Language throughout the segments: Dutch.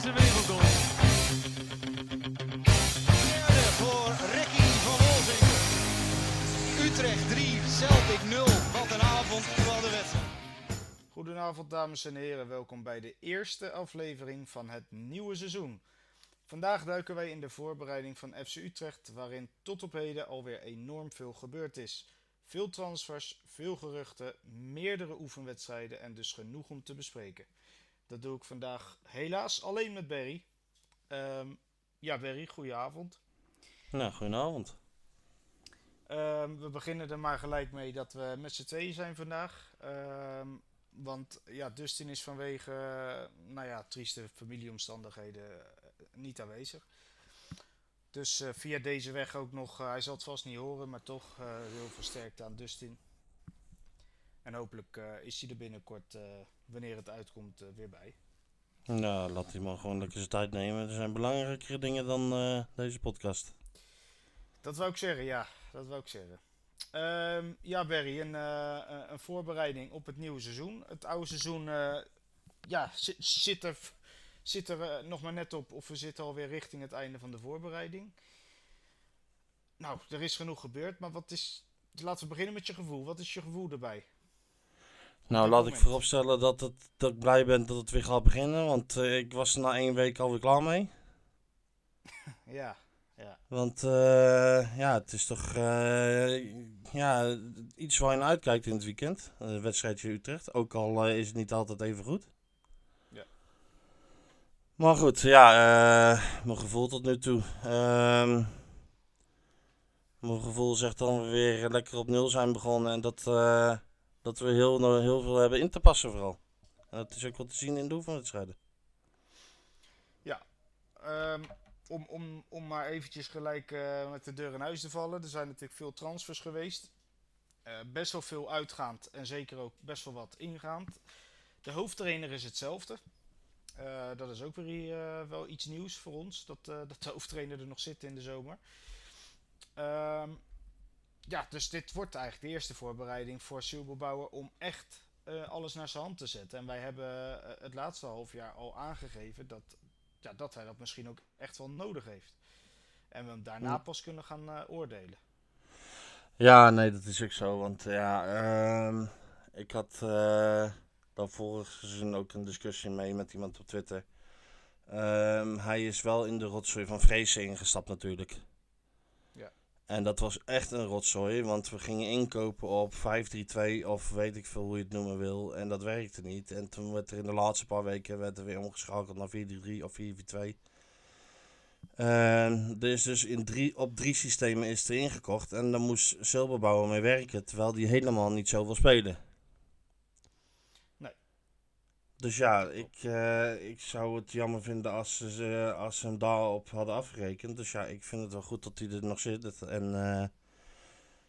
is de wereldgoal. Derde voor Ricky van Wolzing. Utrecht 3, Celtic 0. Wat een avond, wat een wedstrijd. Goedenavond dames en heren, welkom bij de eerste aflevering van het nieuwe seizoen. Vandaag duiken wij in de voorbereiding van FC Utrecht, waarin tot op heden alweer enorm veel gebeurd is. Veel transfers, veel geruchten, meerdere oefenwedstrijden en dus genoeg om te bespreken. Dat doe ik vandaag helaas alleen met Berry. Ehm, ja Berry, goedenavond. Nou, goedenavond. Ehm, we beginnen er maar gelijk mee dat we met z'n tweeën zijn vandaag. Ehm, want ja, Dustin is vanwege, nou ja, trieste familieomstandigheden eh, niet aanwezig. Dus eh, via deze weg ook nog, eh, hij zal het vast niet horen, maar toch heel versterkt aan Dustin. En hopelijk is hij er binnenkort, wanneer het uitkomt, eh, weer bij. Nou, laat die man gewoon lekker zijn tijd nemen. Er zijn belangrijkere dingen dan eh, deze podcast. Dat wou ik zeggen, ja. Dat wou ik zeggen. Ehm, ja, Barry, een, eh, een- een voorbereiding op het nieuwe seizoen. Het oude seizoen ja, zit, zit er, zit er nog maar net op, of we zitten alweer richting het einde van de voorbereiding. Nou, er is genoeg gebeurd, maar wat is. Laten we beginnen met je gevoel. Wat is je gevoel erbij? Nou, laat ik vooropstellen dat, het, dat ik blij ben dat het weer gaat beginnen. Want eh, ik was er na één week alweer klaar mee. Ja, ja. Want eh, ja, het is toch eh, ja, iets waar je naar uitkijkt in het weekend. Een wedstrijdje Utrecht. Ook al is het niet altijd even goed. Ja. Maar goed, ja, mijn gevoel tot nu toe. Ehm, mijn gevoel zegt dan we weer lekker op nul zijn begonnen. En dat, eh, dat we heel, heel veel hebben in te passen vooral. En dat is ook wat te zien in de oefenwedstrijden. Ehm, om, om, om maar eventjes gelijk eh, met de deur in huis te vallen. Er zijn natuurlijk veel transfers geweest. Eh, best wel veel uitgaand en zeker ook best wel wat ingaand. De hoofdtrainer is hetzelfde. Eh, dat is ook weer wel iets nieuws voor ons. Dat, dat de hoofdtrainer er nog zit in de zomer. Ehm, ja, dus dit wordt eigenlijk de eerste voorbereiding voor Silberbouwer om echt eh, alles naar zijn hand te zetten. En wij hebben eh, het laatste half jaar al aangegeven dat ja, dat hij dat misschien ook echt wel nodig heeft. En we hem daarna Ja. pas kunnen gaan eh, oordelen. Ja, nee, dat is ook zo. Want ja, ehm, ik had dan vorig seizoen ook een discussie mee met iemand op Twitter. Ehm, hij is wel in de rotzooi van Vrezen ingestapt natuurlijk. En dat was echt een rotzooi, want we gingen inkopen op 5-3-2 of weet ik veel hoe je het noemen wil. En dat werkte niet. En toen werd er in de laatste paar weken werd er weer omgeschakeld naar 4-3-3 of 4-4-2. En er is dus in drie, op drie systemen is er ingekocht. En dan moest Silberbouwer mee werken, terwijl die helemaal niet zo wil spelen. Dus ja, ik, eh, ik zou het jammer vinden als ze, als ze hem daarop hadden afgerekend. Dus ja, ik vind het wel goed dat hij er nog zit. En eh,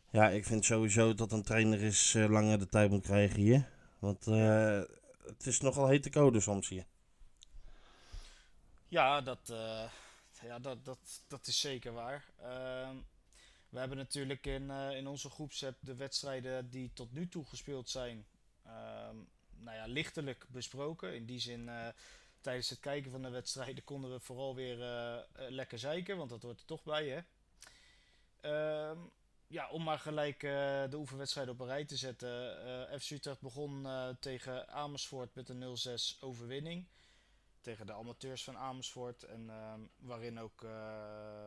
ja, ik vind sowieso dat een trainer is eh, langer de tijd moet krijgen hier. Want het is nogal hete code soms hier. Ja, dat, ja dat, dat, dat is zeker waar. Ehm, we hebben natuurlijk in, in onze groepsapp de wedstrijden die tot nu toe gespeeld zijn, ehm, nou ja, lichtelijk besproken. In die zin, eh, tijdens het kijken van de wedstrijden konden we vooral weer eh, eh, lekker zeiken, want dat hoort er toch bij, hè. Ehm, ja, om maar gelijk de oefenwedstrijden op een rij te zetten. FC Utrecht begon tegen Amersfoort met een 0-6 overwinning tegen de amateurs van Amersfoort. En ehm, waarin ook,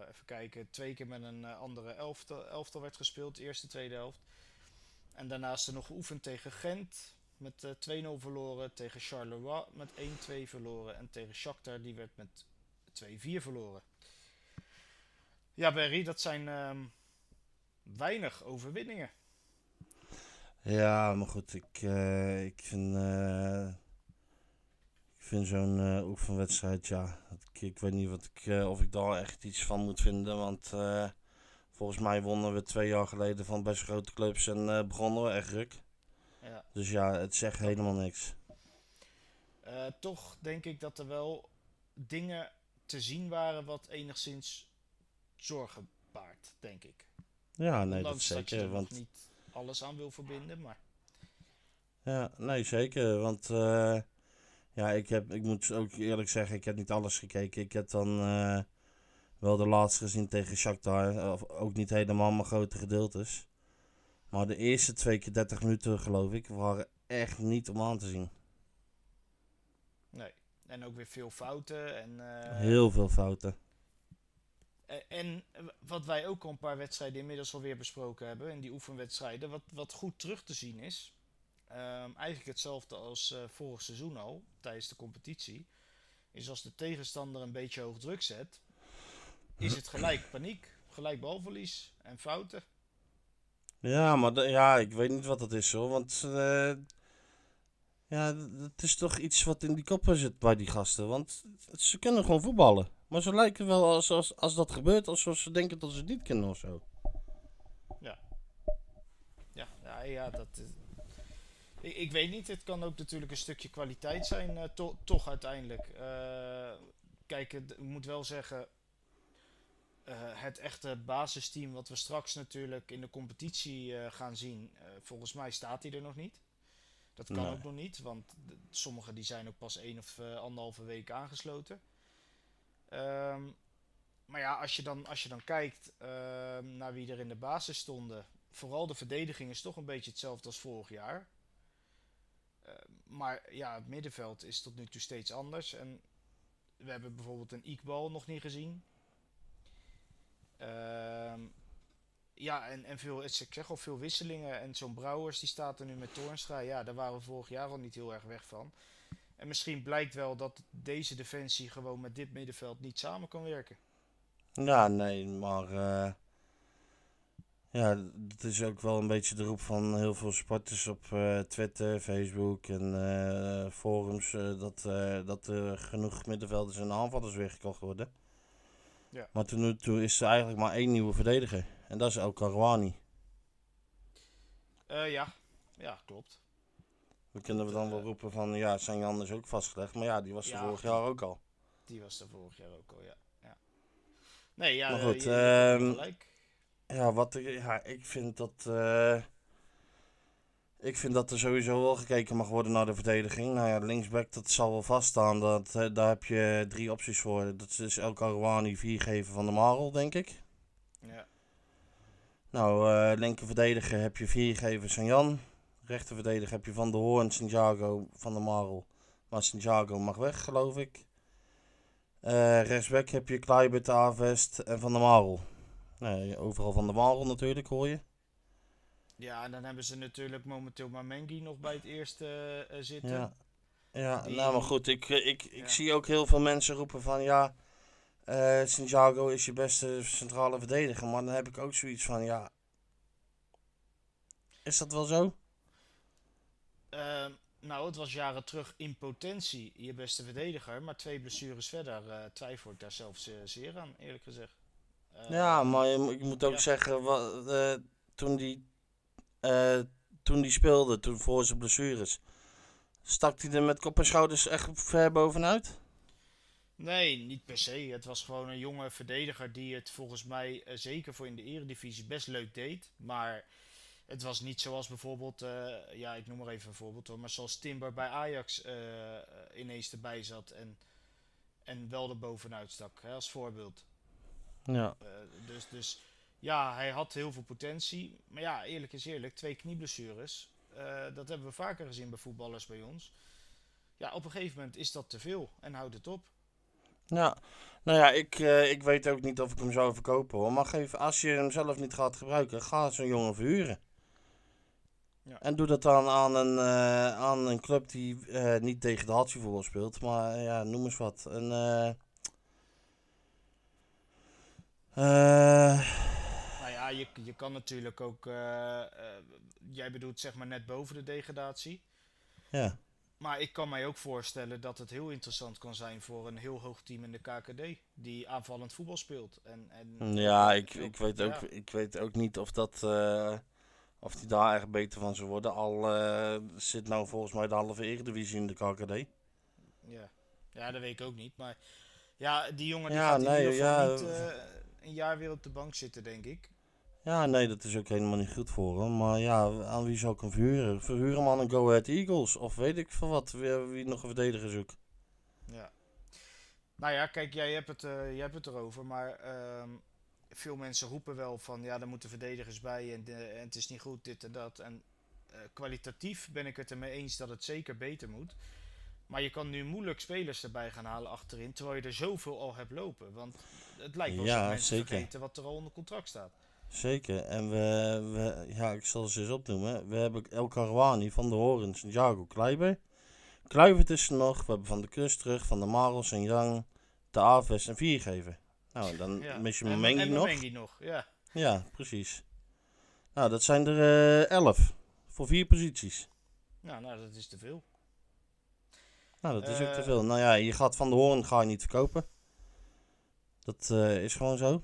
even kijken, twee keer met een andere elftal, elftal werd gespeeld, de eerste, tweede helft. En daarnaast nog geoefend tegen Gent met eh 2-0 verloren. Tegen Charleroi met 1-2 verloren. En tegen Shakhtar die werd met 2-4 verloren. Ja, Berry, dat zijn ehm, weinig overwinningen. Ja, maar goed, ik, eh, ik vind, eh, ik vind zo'n eh oefenwedstrijd, ja, ik, weet niet wat ik, eh, of ik daar echt iets van moet vinden, want eh, volgens mij wonnen we twee jaar geleden van best grote clubs en eh, begonnen we echt ruk. Ja. Dus ja, het zegt helemaal niks. Eh, toch denk ik dat er wel dingen te zien waren wat enigszins zorgen baart, denk ik. Ja, nee, dat je zeker, er want... niet alles aan wil verbinden, maar Ja, nee, zeker. Want eh, Ja, ik, heb, ik moet ook eerlijk zeggen, ik heb niet alles gekeken. Ik heb dan eh, wel de laatste gezien tegen Shakhtar. Of ook niet helemaal mijn grote gedeeltes. Maar de eerste twee keer 30 minuten, geloof ik, waren echt niet om aan te zien. Nee. En ook weer veel fouten. En, eh, Heel veel fouten. Eh, En wat wij ook al een paar wedstrijden inmiddels alweer besproken hebben, in die oefenwedstrijden, wat, wat goed terug te zien is. ehm, eigenlijk hetzelfde als eh, vorig seizoen al, tijdens de competitie. Is als de tegenstander een beetje hoog druk zet, is het gelijk paniek, gelijk balverlies en fouten. Ja, maar ja, ik weet niet wat dat is hoor. Want eh, ja, het is toch iets wat in die koppen zit bij die gasten. Want ze kunnen gewoon voetballen. Maar ze lijken wel als, als, als dat gebeurt, alsof ze denken dat ze het niet kunnen of zo. Ja, ja, ja dat. is- ik, ik weet niet, het kan ook natuurlijk een stukje kwaliteit zijn, eh, to- toch uiteindelijk. Eh, kijk, ik moet wel zeggen, eh, het echte basisteam wat we straks natuurlijk in de competitie eh, gaan zien, eh, volgens mij staat hij er nog niet. Dat kan Nee. ook nog niet, want sommigen die zijn ook pas één of anderhalve week aangesloten. Ehm, maar ja, als je dan, als je dan kijkt ehm, naar wie er in de basis stonden, vooral de verdediging is toch een beetje hetzelfde als vorig jaar. Ehm, maar ja, het middenveld is tot nu toe steeds anders. En we hebben bijvoorbeeld een Iqbal nog niet gezien. Ehm, ja, en, en veel, ik zeg al veel wisselingen. En zo'n Brouwers die staat er nu met Toornstra. Ja, daar waren we vorig jaar al niet heel erg weg van. En misschien blijkt wel dat deze defensie gewoon met dit middenveld niet samen kan werken. Ja, nee, maar eh, ja, het is ook wel een beetje de roep van heel veel sporters op eh, Twitter, Facebook en eh, forums dat, dat er genoeg middenvelders en aanvallers weer gekocht worden. Ja. Maar tot nu toe is er eigenlijk maar één nieuwe verdediger en dat is El Karouani. Eh, ja. ja, klopt. Dan kunnen we dan wel roepen van ja, Jan is ook vastgelegd, maar ja, die was er Ja. vorig jaar ook al. Die was er vorig jaar ook al, ja. ja. Nee, ja, Maar eh, goed, je- ehm, gelijk. Ja, wat ik, ja, ik vind dat. eh, ik vind dat er sowieso wel gekeken mag worden naar de verdediging. Nou ja, linksback, dat zal wel vaststaan. Dat, daar heb je drie opties voor. Dat is El Karouani, viergever van de Marel, denk ik. Ja. Nou, eh linker verdediger heb je viergever Jan. Rechter verdediger heb je Van der Hoorn, Santiago van de Marel. Maar Santiago mag weg, geloof ik. Eh rechtsback heb je Kluivert, Avest en Van der Marel. Nee, overal Van der Marel natuurlijk, hoor je. Ja, en dan hebben ze natuurlijk momenteel Mamengi nog bij het eerste eh, zitten. Ja, ja Die- nou maar goed, ik, eh, ik, ik Ja. zie ook heel veel mensen roepen van ja, eh Santiago is je beste centrale verdediger. Maar dan heb ik ook zoiets van ja, is dat wel zo? Ehm, nou, het was jaren terug in potentie je beste verdediger. Maar twee blessures verder eh, twijfel ik daar zelfs zeer aan, eerlijk gezegd. Ja, maar je, je moet ook ja. zeggen, wat, toen, die, eh, toen die speelde, toen voor zijn blessures, stak hij er met kop en schouders echt ver bovenuit? Nee, niet per se. Het was gewoon een jonge verdediger die het volgens mij eh, zeker voor in de eredivisie best leuk deed. Maar het was niet zoals bijvoorbeeld, eh, ja ik noem maar even een voorbeeld hoor, maar zoals Timber bij Ajax ineens erbij zat en, en wel er bovenuit stak, hè, als voorbeeld. Ja. Dus, dus ja, hij had heel veel potentie. Maar ja, eerlijk is eerlijk, twee knieblessures. eh, dat hebben we vaker gezien bij voetballers bij ons. Ja, op een gegeven moment is dat te veel en houdt het op. Ja, nou ja, ik, eh, ik weet ook niet of ik hem zou verkopen hoor. Maar geef, als je hem zelf niet gaat gebruiken, ga zo'n jongen verhuren. Ja. En doe dat dan aan een, eh, aan een club die niet degradatievoetbal speelt. Maar ja, noem eens wat. Een, eh, je, je kan natuurlijk ook. eh, eh, jij bedoelt zeg maar net boven de degradatie. ja. Maar ik kan mij ook voorstellen dat het heel interessant kan zijn voor een heel hoog team in de KKD. Die aanvallend voetbal speelt. En, en, Ja, ik, ik, weet ook, ja. ik weet ook niet of dat. eh, of die daar echt beter van zou worden. Al zit nou volgens mij de halve Eredivisie in de KKD. Ja. ja, dat weet ik ook niet. Maar ja, die jongen die Ja, gaat in nee, ieder geval ja. niet een jaar weer op de bank zitten, denk ik. Ja, nee, dat is ook helemaal niet goed voor hem. Maar ja, aan wie zou ik hem verhuren? Verhuur hem aan een Go Ahead Eagles. Of weet ik veel wat, wie, wie nog een verdediger zoekt. Ja. Nou ja, kijk, jij hebt het, eh, jij hebt het erover, maar ehm, veel mensen roepen wel van ja, er moeten verdedigers bij en, de- en het is niet goed, dit en dat. En eh, kwalitatief ben ik het ermee eens dat het zeker beter moet. Maar je kan nu moeilijk spelers erbij gaan halen achterin, terwijl je er zoveel al hebt lopen. Want het lijkt wel Ja, mensen zeker. vergeten wat er al onder contract staat. Zeker. En we, we ja, ik zal ze eens opnoemen. We hebben El Karouani van de Horens, Jago Kleiber. Kluivert is er nog. We hebben Van de Kust terug, Van de Marels en Yang, De Aves en Viergever. Nou, dan Ja. mis je en nog. Momengi nog, ja. Ja, precies. Nou, dat zijn er eh, elf. Voor vier posities. Nou, nou, dat is te veel. Nou, dat is ook te Eh. veel. Nou ja, je gaat Van de Hoorn ga je niet verkopen. Dat eh, is gewoon zo.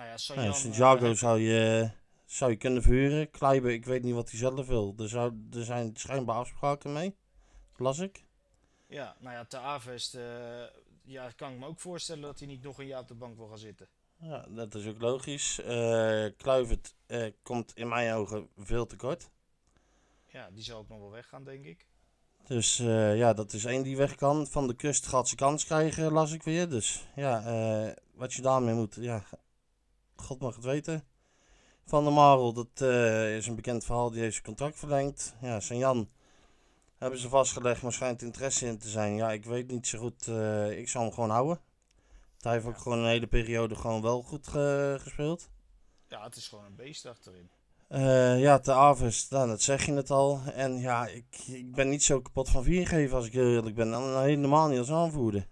Nou ja, ja, eh, Santiago zou je, zou je kunnen verhuren. Kleiber, ik weet niet wat hij zelf wil. Er, zou, er zijn schijnbaar afspraken mee. Las ik. Ja, nou ja, Te Avest, ja, kan ik me ook voorstellen dat hij niet nog een jaar op de bank wil gaan zitten. Ja, dat is ook logisch. Eh Kluivert eh, komt in mijn ogen veel te kort. Ja, die zal ook nog wel weggaan, denk ik. Dus ja, dat is één die weg kan. Van de kust gaat ze kans krijgen, las ik weer. Dus ja, wat je daarmee moet, ja, God mag het weten. Van der Marel, dat eh, is een bekend verhaal, die heeft zijn contract verlengd. Ja, Jan hebben ze vastgelegd, maar schijnt interesse in te zijn. Ja, ik weet niet zo goed, eh, ik zou hem gewoon houden. Hij heeft ook gewoon een hele periode gewoon wel goed ge- gespeeld. Ja, het is gewoon een beest achterin. Eh, ja, te Aves, nou, dat zeg je het al. En ja, ik, ik ben niet zo kapot van viergeven als ik heel eerlijk ben. En helemaal niet als aanvoerder.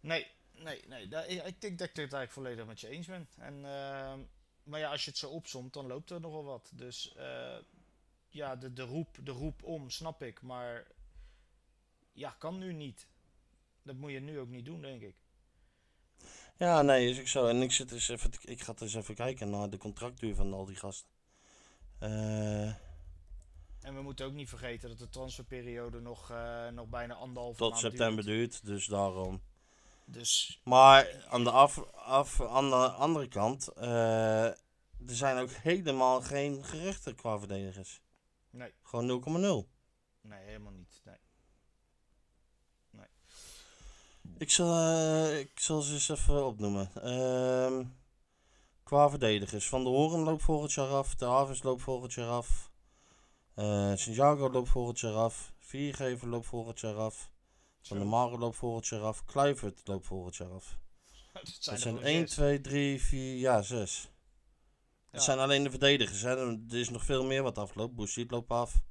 Nee, nee, nee. daar- ik ik denk dat ik het eigenlijk volledig met je eens ben. En, ehm, maar ja, als je het zo opsomt, dan loopt er nogal wat. Dus eh, ja, de, de, roep, de roep om, snap ik. Maar ja, kan nu niet. Dat moet je nu ook niet doen, denk ik. Ja, nee, is ook zo. En ik, zit eens even, ik ga eens even kijken naar de contractduur van al die gasten. Eh, En we moeten ook niet vergeten dat de transferperiode nog, eh, nog bijna anderhalf tot maand september duurt. duurt, dus daarom. Dus Maar aan de, af, af, aan de andere kant, eh, er zijn ook helemaal geen geruchten qua verdedigers. nee, Gewoon 0,0. nee, helemaal niet. Nee. Ik zal, eh, ik zal ze eens even opnoemen. Ehm, qua verdedigers. Van de Horen loopt volgend jaar af. De Aves loopt volgend jaar af. Eh Santiago loopt volgend jaar af. Viergever loopt volgend jaar af. Van de. Mare loopt volgend jaar af. Kluivert loopt volgend jaar af. dat Dat zijn, zijn er 1, gewoon zes. 2, 3, 4, ja 6. Dat Ja. zijn alleen de verdedigers. Hè. Er is nog veel meer wat afloopt. Bouchit loopt af.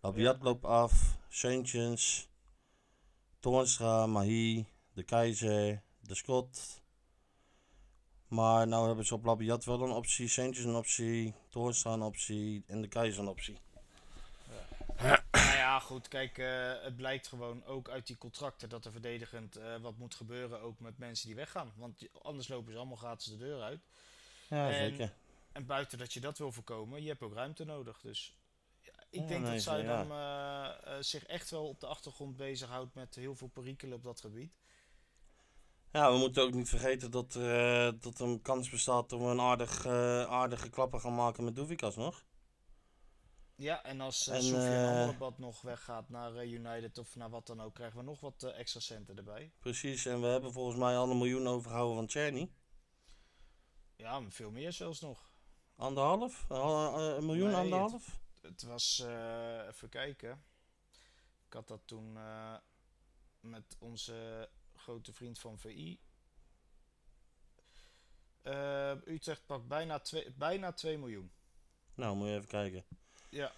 Labiat loopt af. Seuntjens. Toornstra, Mahi, De Keizer, De Scott. Maar nou hebben ze op Labiat wel een optie. Seuntjens een optie. Toornstra een optie. En De Keizer een optie. Ja, goed, kijk, eh, het blijkt gewoon ook uit die contracten dat er verdedigend eh, wat moet gebeuren, ook met mensen die weggaan. Want anders lopen ze allemaal gratis de deur uit. Ja, En- zeker. En buiten dat je dat wil voorkomen, je hebt ook ruimte nodig. Dus ja, ik Ja, denk nee, dat Zuidam eh, eh, zich echt wel op de achtergrond bezighoudt met heel veel perikelen op dat gebied. Ja, we moeten ook niet vergeten dat, dat er een kans bestaat we een aardig, eh, aardige klapper gaan maken met Doevikas nog. Ja, en als uh, En, Sofian eh, nog weggaat naar eh, United of naar wat dan ook, krijgen we nog wat eh, extra centen erbij. Precies, en we hebben volgens mij al een miljoen overgehouden van Czerny. Ja, veel meer zelfs nog. Anderhalf? Al- eh, een miljoen, Nee, het- anderhalf? Het was, eh, even kijken. Ik had dat toen eh, met onze grote vriend van VI. Eh, Utrecht pakt bijna 2 bijna 2 miljoen. Nou, moet je even kijken. Ja.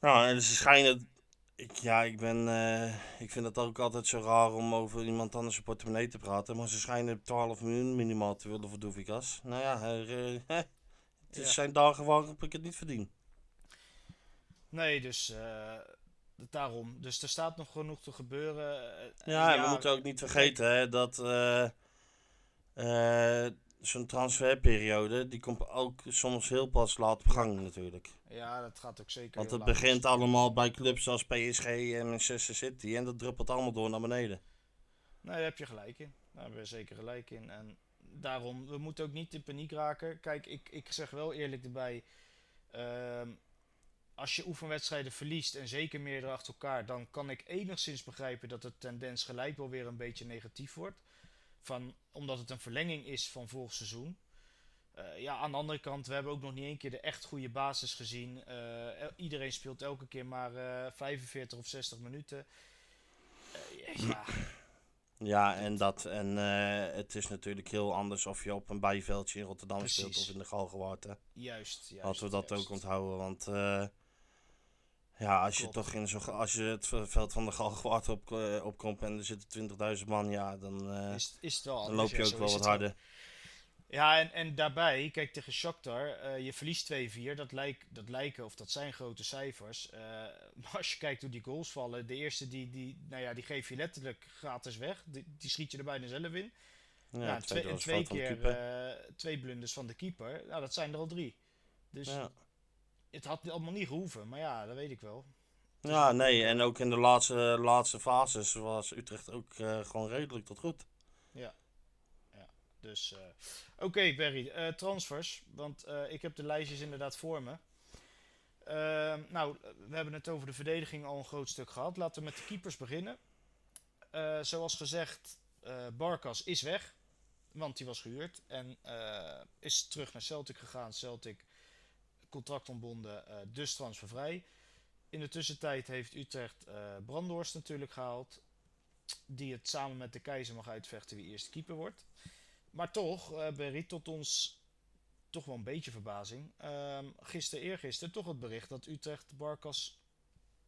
Nou, en ze schijnen... Ik, ja, ik ben... eh, ik vind het ook altijd zo raar om over iemand anders zijn portemonnee te praten. Maar ze schijnen 12 miljoen minimaal te willen voor Doevikas. Nou ja, er, eh, het Ja. zijn dagen waarop ik het niet verdien. Nee, dus eh, daarom. Dus er staat nog genoeg te gebeuren. Ja, en we moeten ook niet vergeten hè, dat zo'n transferperiode, die komt ook soms heel pas laat op gang natuurlijk. Ja, dat gaat ook zeker. Want het laat. begint allemaal bij clubs als PSG en Manchester City en dat druppelt allemaal door naar beneden. Nee, daar heb je gelijk in. Daar hebben we zeker gelijk in. En daarom, we moeten ook niet in paniek raken. Kijk, ik, ik zeg wel eerlijk erbij. ehm, als je oefenwedstrijden verliest en zeker meerdere achter elkaar, dan kan ik enigszins begrijpen dat de tendens gelijk wel weer een beetje negatief wordt. Van, omdat het een verlenging is van vorig seizoen. Eh, ja, aan de andere kant, we hebben ook nog niet één keer de echt goede basis gezien. Eh, iedereen speelt elke keer maar eh 45 of 60 minuten. Eh, ja, Ja, en dat. En eh, het is natuurlijk heel anders of je op een bijveldje in Rotterdam speelt of in de Galgenwaard. juist. juist Laten we dat juist. ook onthouden. Want eh, ja, als je Klopt. toch in zo, als je het veld van de Galgenwaard op, eh, opkomt en er zitten 20.000 man, ja, dan, eh, Is, is het wel dan loop je ja, ook wel wat harder. Ja, en, en daarbij, kijk tegen Shakhtar, eh, je verliest 2-4, dat, lijkt, dat lijken of dat zijn grote cijfers. Maar als je kijkt hoe die goals vallen, de eerste die, die, nou ja, die geef je letterlijk gratis weg, die, die schiet je er bijna zelf in. Ja, het twee, en twee keer twee blunders van de keeper, nou dat zijn er al drie. Dus ja. Het had allemaal niet gehoeven, maar ja, dat weet ik wel. ja, nee, en ook in de laatste, laatste fases was Utrecht ook eh, gewoon redelijk tot goed. Dus, eh, oké Barry, eh, transfers, want ik heb de lijstjes inderdaad voor me. Ehm, nou, we hebben het over de verdediging al een groot stuk gehad. Laten we met de keepers beginnen. Zoals gezegd, Barkas is weg, want die was gehuurd en is terug naar Celtic gegaan. Celtic contract ontbonden, eh, dus transfervrij. In de tussentijd heeft Utrecht eh Brandhorst natuurlijk gehaald, die het samen met de keizer mag uitvechten wie eerste keeper wordt. Maar toch, eh Berry, tot ons toch wel een beetje verbazing. Ehm gisteren, eergisteren, toch het bericht dat Utrecht Barkas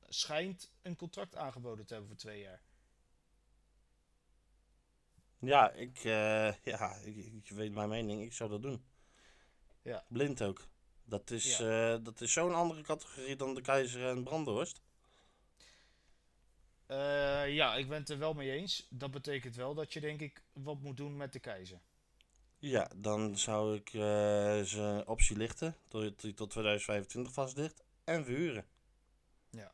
schijnt een contract aangeboden te hebben voor twee jaar. Ja, ik, ja, ik, ik weet mijn mening, ik zou dat doen. Ja. Blind ook. Dat is, eh, dat is zo'n andere categorie dan de Keizer en Brandhorst. Eh, ja, ik ben het er wel mee eens. Dat betekent wel dat je denk ik wat moet doen met de keizer. Ja, dan zou ik eh zijn optie lichten, tot hij tot 2025 vast ligt, en verhuren. Ja.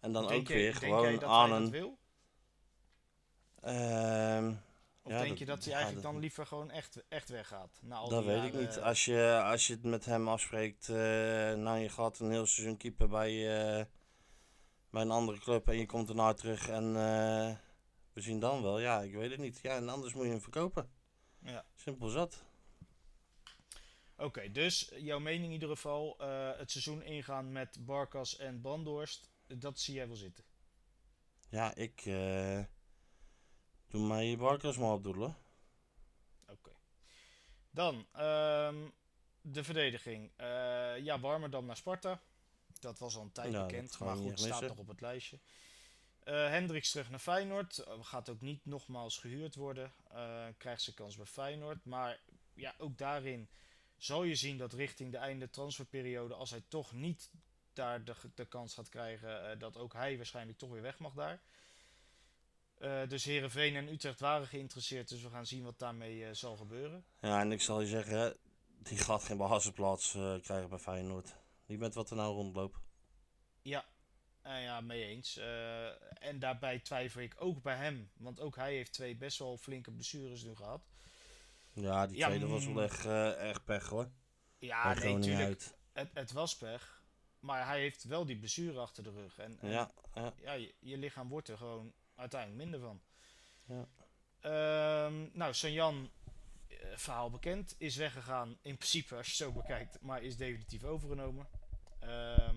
En dan denk ook weer gewoon aan een... wil? Of Ja, denk dat- je dat hij ja, eigenlijk dat- dan liever gewoon echt, echt weggaat? Na al dat die weet ik niet. Als je, als je het met hem afspreekt, eh nou je gaat een heel seizoen keeper bij, eh, bij een andere club en je komt erna terug en eh, we zien dan wel. Ja, ik weet het niet. Ja, en anders moet je hem verkopen. Ja. Simpel zat. Oké, dus jouw mening in ieder geval, het seizoen ingaan met Barkas en Brandhorst, dat zie jij wel zitten. Ja, ik doe mij Barkers maar opdoelen. Oké. Dan, ehm, de verdediging. Eh, ja, Warmerdam naar Sparta. Dat was al een tijd Ja, bekend, maar goed, staat nog op het lijstje. Hendricks terug naar Feyenoord. Eh, gaat ook niet nogmaals gehuurd worden. Krijgt zijn kans bij Feyenoord. Maar ja, ook daarin zal je zien dat richting de einde transferperiode, als hij toch niet daar de, de kans gaat krijgen, dat ook hij waarschijnlijk toch weer weg mag daar. Eh, dus Herenveen en Utrecht waren geïnteresseerd, dus we gaan zien wat daarmee eh, zal gebeuren. Ja, en ik zal je zeggen, die gaat geen basisplaats eh krijgen bij Feyenoord. Niet met wat er nou rondloopt. Ja, ja mee eens. En daarbij twijfel ik ook bij hem, want ook hij heeft twee best wel flinke blessures nu gehad. Ja, die Ja, tweede was mm. wel echt, echt pech hoor. Ja, nee, Groningen tuurlijk. uit. Het, het was pech, maar hij heeft wel die blessure achter de rug. En, en Ja, ja. ja, je, je lichaam wordt er gewoon uiteindelijk minder van. Ja. Ehm, nou, Sanjan, eh, verhaal bekend, is weggegaan. In principe, als je het zo bekijkt, maar is definitief overgenomen. Ehm,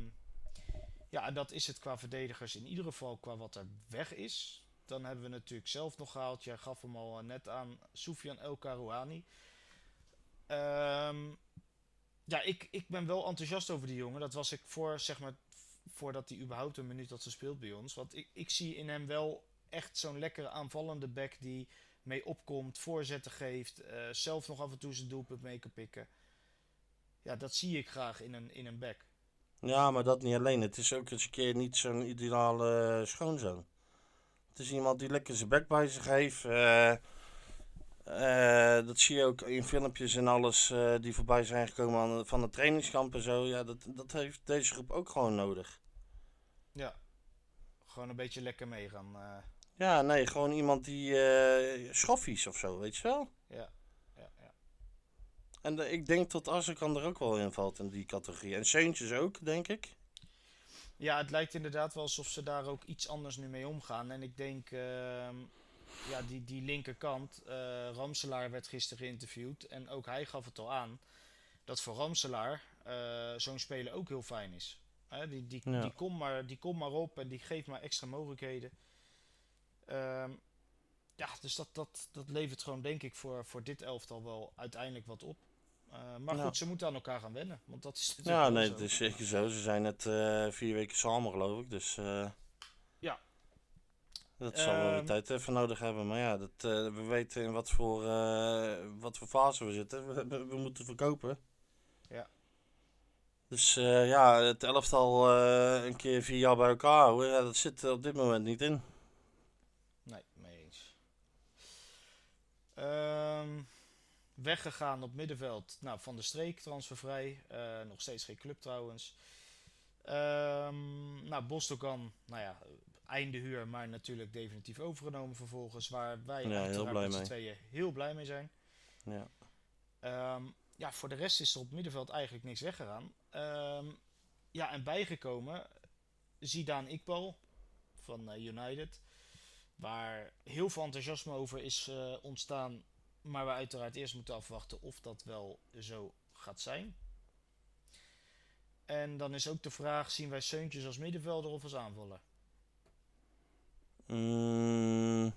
ja, en dat is het qua verdedigers in ieder geval qua wat er weg is. Dan hebben we natuurlijk zelf nog gehaald. Jij gaf hem al eh, net aan. Soufian El Karouani. Ehm, ja, ik, ik ben wel enthousiast over die jongen. Dat was ik voor, zeg maar, voordat hij überhaupt een minuut had gespeeld bij ons. Want ik, ik zie in hem wel echt zo'n lekkere aanvallende back die mee opkomt, voorzetten geeft, eh, zelf nog af en toe zijn doelpunt mee kan pikken. Ja, dat zie ik graag in een, in een back. Ja, maar dat niet alleen. Het is ook eens een keer niet zo'n ideale schoonzoon. Het is iemand die lekker zijn bek bij zich heeft. eh, eh, dat zie je ook in filmpjes en alles die voorbij zijn gekomen aan, van de trainingskamp en zo. Ja, dat, dat heeft deze groep ook gewoon nodig. Ja. Gewoon een beetje lekker meegaan. Ja, nee, gewoon iemand die eh schoffies of zo, weet je wel? Ja, ja, ja. En eh, ik denk dat Azarkan er ook wel in valt in die categorie. En Seuntjes ook, denk ik. Ja, het lijkt inderdaad wel alsof ze daar ook iets anders nu mee omgaan. En ik denk, ehm, ja, die, die linkerkant, eh Ramselaar werd gisteren geïnterviewd. En ook hij gaf het al aan, dat voor Ramselaar zo'n speler ook heel fijn is. Hè, die, die, Ja. die, komt maar, die komt maar op en die geeft maar extra mogelijkheden. Ehm, ja, dus dat, dat, dat levert gewoon, denk ik, voor, voor dit elftal wel uiteindelijk wat op. Eh, maar Ja. goed, ze moeten aan elkaar gaan wennen. Want dat is Ja, nee, het is zeker zo. Ze zijn net eh, vier weken samen, geloof ik. Dus eh, Ja. dat zal wel de Ehm. tijd even nodig hebben. Maar ja, dat, we weten in wat voor, wat voor fase we zitten. We, we, we moeten verkopen. Ja. Dus ja, het elftal een keer vier jaar bij elkaar houden, ja, dat zit er op dit moment niet in. Nee, mee eens. Ehm, weggegaan op middenveld. Nou, Van de Streek, transfervrij. Eh, nog steeds geen club trouwens. Ehm nou, Bostogan, nou ja, einde huur, maar natuurlijk definitief overgenomen vervolgens. Waar wij Ja, heel blij met z'n tweeën heel blij mee zijn. Ja. Ehm, ja, voor de rest is er op middenveld eigenlijk niks weggegaan. Ja, en bijgekomen Zidane Iqbal van eh, United. Waar heel veel enthousiasme over is eh, ontstaan. Maar we uiteraard eerst moeten afwachten of dat wel zo gaat zijn. En dan is ook de vraag, zien wij Seuntjes als middenvelder of als aanvaller? Mm,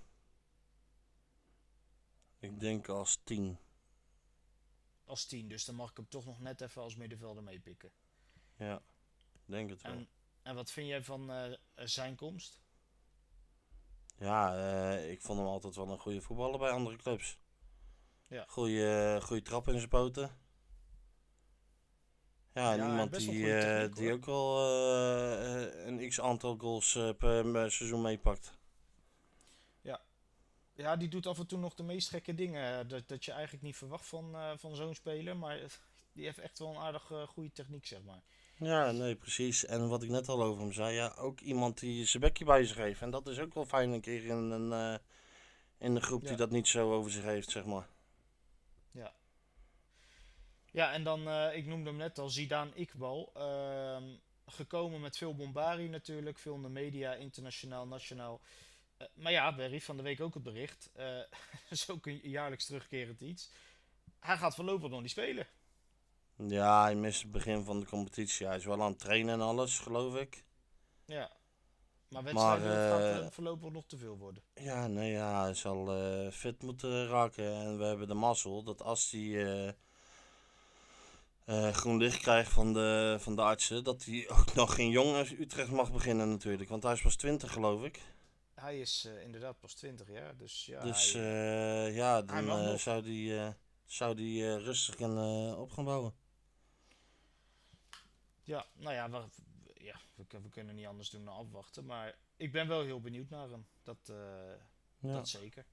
ik denk als tien. Als 10, dus dan mag ik hem toch nog net even als middenvelder meepikken. Ja, denk het wel. En, en wat vind jij van eh, zijn komst? Ja, eh, ik vond hem altijd wel een goede voetballer bij andere clubs. Ja. Goeie, goede trap in zijn poten. Ja, Ja, iemand die, goede eh, techniek, die hoor. ook wel eh, eh, een x aantal goals eh, per eh, seizoen meepakt. Ja, die doet af en toe nog de meest gekke dingen. eh, Dat, dat je eigenlijk niet verwacht van, eh, van zo'n speler. Maar die heeft echt wel een aardig eh, goede techniek, zeg maar. Ja, nee, precies. En wat ik net al over hem zei, ja, ook iemand die zijn bekje bij zich heeft. En dat is ook wel fijn een keer in een, eh, in een groep die Ja. dat niet zo over zich heeft, zeg maar. Ja, en dan, eh, ik noemde hem net al, Zidane Iqbal. Ehm, gekomen met veel bombari natuurlijk. Veel in de media, internationaal, nationaal. Eh, maar ja, Berry, van de week ook het bericht. dat is ook een jaarlijks terugkerend iets. Hij gaat voorlopig nog niet spelen. Ja, hij mist het begin van de competitie. Hij is wel aan het trainen en alles, geloof ik. Ja. Maar wedstrijden dat gaat eh, hem voorlopig nog te veel worden. Ja, nee, ja, hij zal eh, fit moeten raken. En we hebben de mazzel dat als hij eh, eh, groen licht krijgt van de, van de artsen, dat hij ook nog geen jong Utrecht mag beginnen natuurlijk. Want hij is pas 20 geloof ik. Hij is eh, inderdaad pas 20 jaar. Dus ja, dus hij- eh, ja, dan eh, zou hij eh, zou die, eh, rustig kunnen eh, op gaan bouwen. Ja, nou ja, we, ja we, kun- we kunnen niet anders doen dan afwachten. Maar ik ben wel heel benieuwd naar hem. Dat, eh, Ja. dat zeker.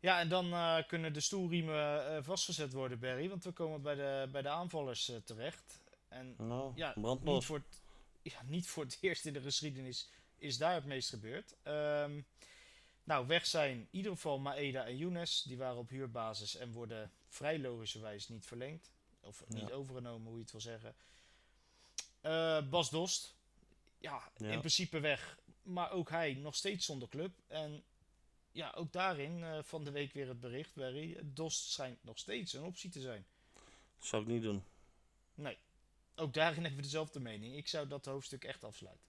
Ja, en dan eh, kunnen de stoelriemen eh, vastgezet worden, Barry. Want we komen bij de, bij de aanvallers terecht. En Nou, ja, niet voor, het, ja, niet voor het eerst in de geschiedenis is daar het meest gebeurd. Ehm, nou, weg zijn in ieder geval Maeda en Younes. Die waren op huurbasis en worden vrij logischerwijs niet verlengd. Of niet Ja. overgenomen, hoe je het wil zeggen. Eh, Bas Dost. Ja, Ja. in principe weg. Maar ook hij nog steeds zonder club. En ja, ook daarin eh, van de week weer het bericht, Barry. Dost schijnt nog steeds een optie te zijn. Zou ik niet doen. Nee. Ook daarin hebben we dezelfde mening. Ik zou dat hoofdstuk echt afsluiten.